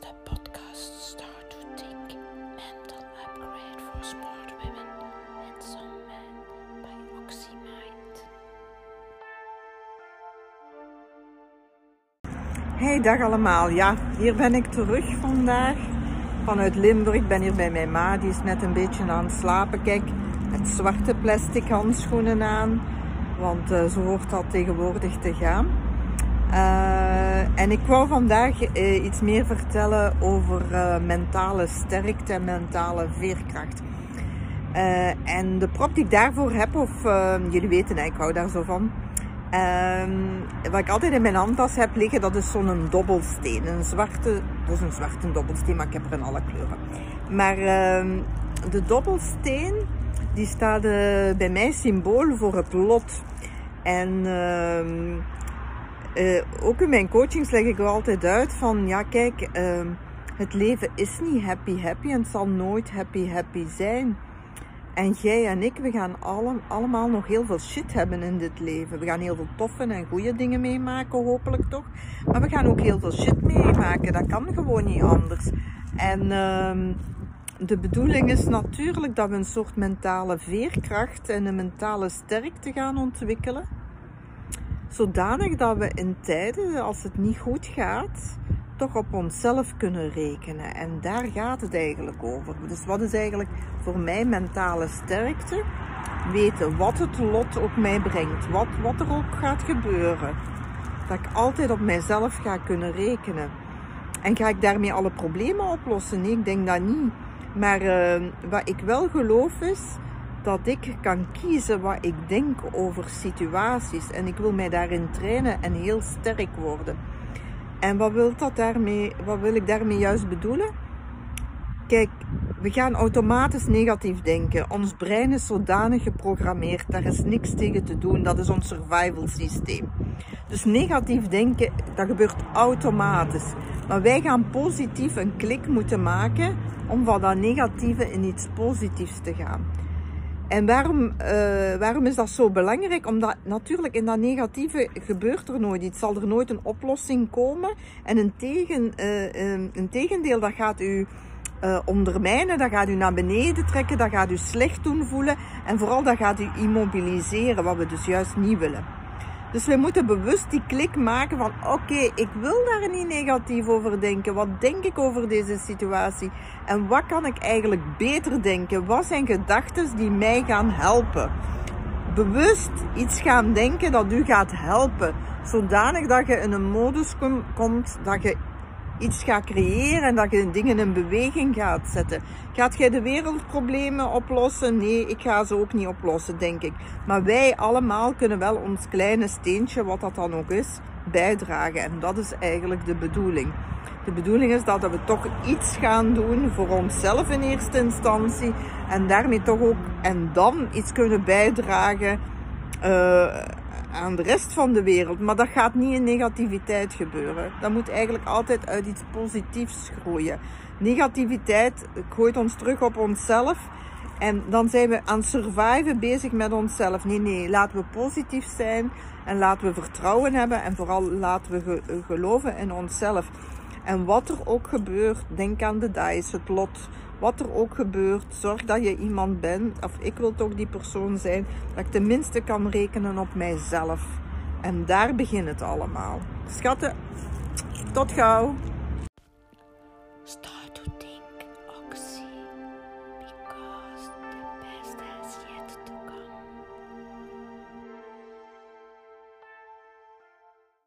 de podcast Start to Think Mental Upgrade for Smart Women and Some Men by OxyMind. Hey, dag allemaal. Ja, hier ben ik terug vandaag vanuit Limburg. Ik ben hier bij mijn ma, die is net een beetje aan het slapen. Kijk, met zwarte plastic handschoenen aan, want uh, zo hoort dat tegenwoordig te gaan. Uh, en ik wou vandaag uh, iets meer vertellen over mentale sterkte en mentale veerkracht. en de prop die ik daarvoor heb, of jullie weten, ik hou daar zo van. Ehm, wat ik altijd in mijn handtas heb liggen, dat is zo'n dobbelsteen. Een zwarte, dat is een zwarte dobbelsteen, maar ik heb er in alle kleuren. Maar ehm, de dobbelsteen, die staat bij mij symbool voor het lot. En ook in mijn coachings leg ik er altijd uit van, ja kijk, uh, het leven is niet happy happy en het zal nooit happy happy zijn. En jij en ik, we gaan alle, allemaal nog heel veel shit hebben in dit leven. We gaan heel veel toffe en goede dingen meemaken, hopelijk toch. Maar we gaan ook heel veel shit meemaken. Dat kan gewoon niet anders. En uh, de bedoeling is natuurlijk dat we een soort mentale veerkracht en een mentale sterkte gaan ontwikkelen. Zodanig dat we in tijden, als het niet goed gaat, toch op onszelf kunnen rekenen. En daar gaat het eigenlijk over. Dus wat is eigenlijk voor mij mentale sterkte? Weten wat het lot op mij brengt. Wat, wat er ook gaat gebeuren. Dat ik altijd op mijzelf ga kunnen rekenen. En ga ik daarmee alle problemen oplossen? Nee, ik denk dat niet. Maar uh, wat ik wel geloof is dat ik kan kiezen wat ik denk over situaties. En ik wil mij daarin trainen en heel sterk worden. En wat wil, dat daarmee, wat wil ik daarmee juist bedoelen? Kijk, we gaan automatisch negatief denken. Ons brein is zodanig geprogrammeerd, daar is niks tegen te doen. Dat is ons survival systeem. Dus negatief denken, dat gebeurt automatisch. Maar wij gaan positief een klik moeten maken om van dat negatieve in iets positiefs te gaan. En waarom, uh, waarom is dat zo belangrijk? Omdat natuurlijk in dat negatieve gebeurt er nooit iets. Zal er nooit een oplossing komen. En een, tegen, uh, een tegendeel, dat gaat u uh, ondermijnen, dat gaat u naar beneden trekken, dat gaat u slecht doen voelen. En vooral dat gaat u immobiliseren, wat we dus juist niet willen. Dus we moeten bewust die klik maken van oké, ik wil daar niet negatief over denken. Wat denk ik over deze situatie? En wat kan ik eigenlijk beter denken? Wat zijn gedachten die mij gaan helpen? Bewust iets gaan denken dat u gaat helpen. Zodanig dat je in een modus komt dat je iets gaat creëren en dat je dingen in beweging gaat zetten. Gaat jij de wereldproblemen oplossen? Nee, ik ga ze ook niet oplossen, denk ik. Maar wij allemaal kunnen wel ons kleine steentje, wat dat dan ook is, bijdragen. En dat is eigenlijk de bedoeling. De bedoeling is dat we toch iets gaan doen voor onszelf in eerste instantie. En daarmee toch ook, en dan iets kunnen bijdragen. Uh, aan de rest van de wereld. Maar dat gaat niet in negativiteit gebeuren. Dat moet eigenlijk altijd uit iets positiefs groeien. Negativiteit gooit ons terug op onszelf. En dan zijn we aan surviven bezig met onszelf. Nee, nee, laten we positief zijn. En laten we vertrouwen hebben. En vooral laten we geloven in onszelf. En wat er ook gebeurt, denk aan de dice, het lot. Wat er ook gebeurt, zorg dat je iemand bent, of ik wil toch die persoon zijn, dat ik tenminste kan rekenen op mijzelf. En daar begint het allemaal. Schatten, tot gauw.